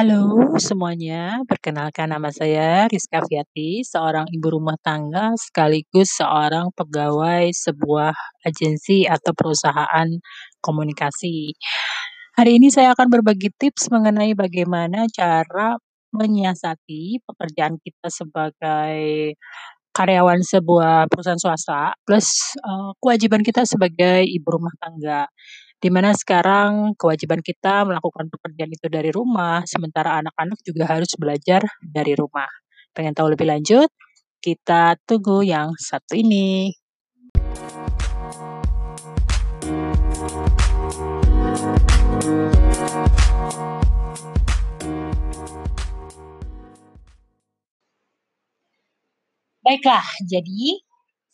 Halo semuanya, perkenalkan nama saya Rizka Fiati, seorang ibu rumah tangga sekaligus seorang pegawai sebuah agensi atau perusahaan komunikasi. Hari ini saya akan berbagi tips mengenai bagaimana cara menyiasati pekerjaan kita sebagai karyawan sebuah perusahaan swasta, plus uh, kewajiban kita sebagai ibu rumah tangga. Di mana sekarang kewajiban kita melakukan pekerjaan itu dari rumah, sementara anak-anak juga harus belajar dari rumah. Pengen tahu lebih lanjut? Kita tunggu yang satu ini. Baiklah, jadi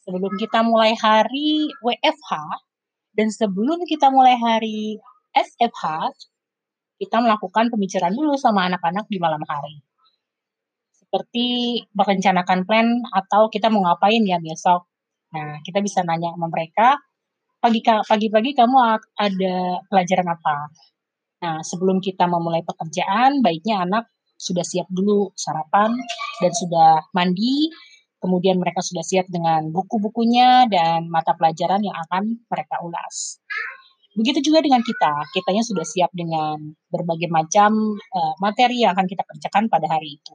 sebelum kita mulai hari WFH dan sebelum kita mulai hari SFH, kita melakukan pembicaraan dulu sama anak-anak di malam hari. Seperti merencanakan plan atau kita mau ngapain ya besok. Nah, kita bisa nanya sama mereka, pagi-pagi kamu ada pelajaran apa? Nah, sebelum kita memulai pekerjaan, baiknya anak sudah siap dulu sarapan dan sudah mandi, kemudian mereka sudah siap dengan buku-bukunya dan mata pelajaran yang akan mereka ulas. Begitu juga dengan kita, kitanya sudah siap dengan berbagai macam uh, materi yang akan kita kerjakan pada hari itu.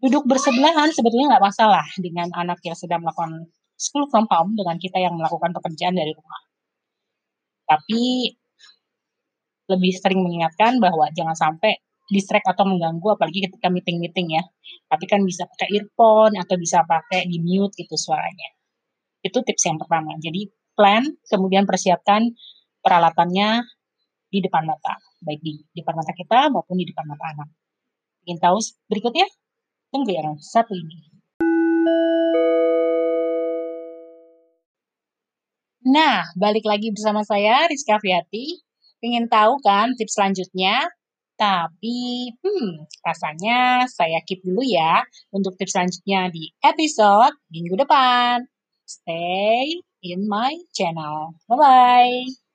Duduk bersebelahan sebetulnya nggak masalah dengan anak yang sedang melakukan school from home dengan kita yang melakukan pekerjaan dari rumah. Tapi lebih sering mengingatkan bahwa jangan sampai distract atau mengganggu apalagi ketika meeting-meeting ya. Tapi kan bisa pakai earphone atau bisa pakai di mute gitu suaranya. Itu tips yang pertama. Jadi plan, kemudian persiapkan peralatannya di depan mata, baik di depan mata kita maupun di depan mata anak. Ingin tahu berikutnya? Tunggu yang satu ini. Nah, balik lagi bersama saya Rizka Fiati. Ingin tahu kan tips selanjutnya? Tapi, hmm, rasanya saya keep dulu ya untuk tips selanjutnya di episode minggu depan. Stay in my channel. Bye-bye.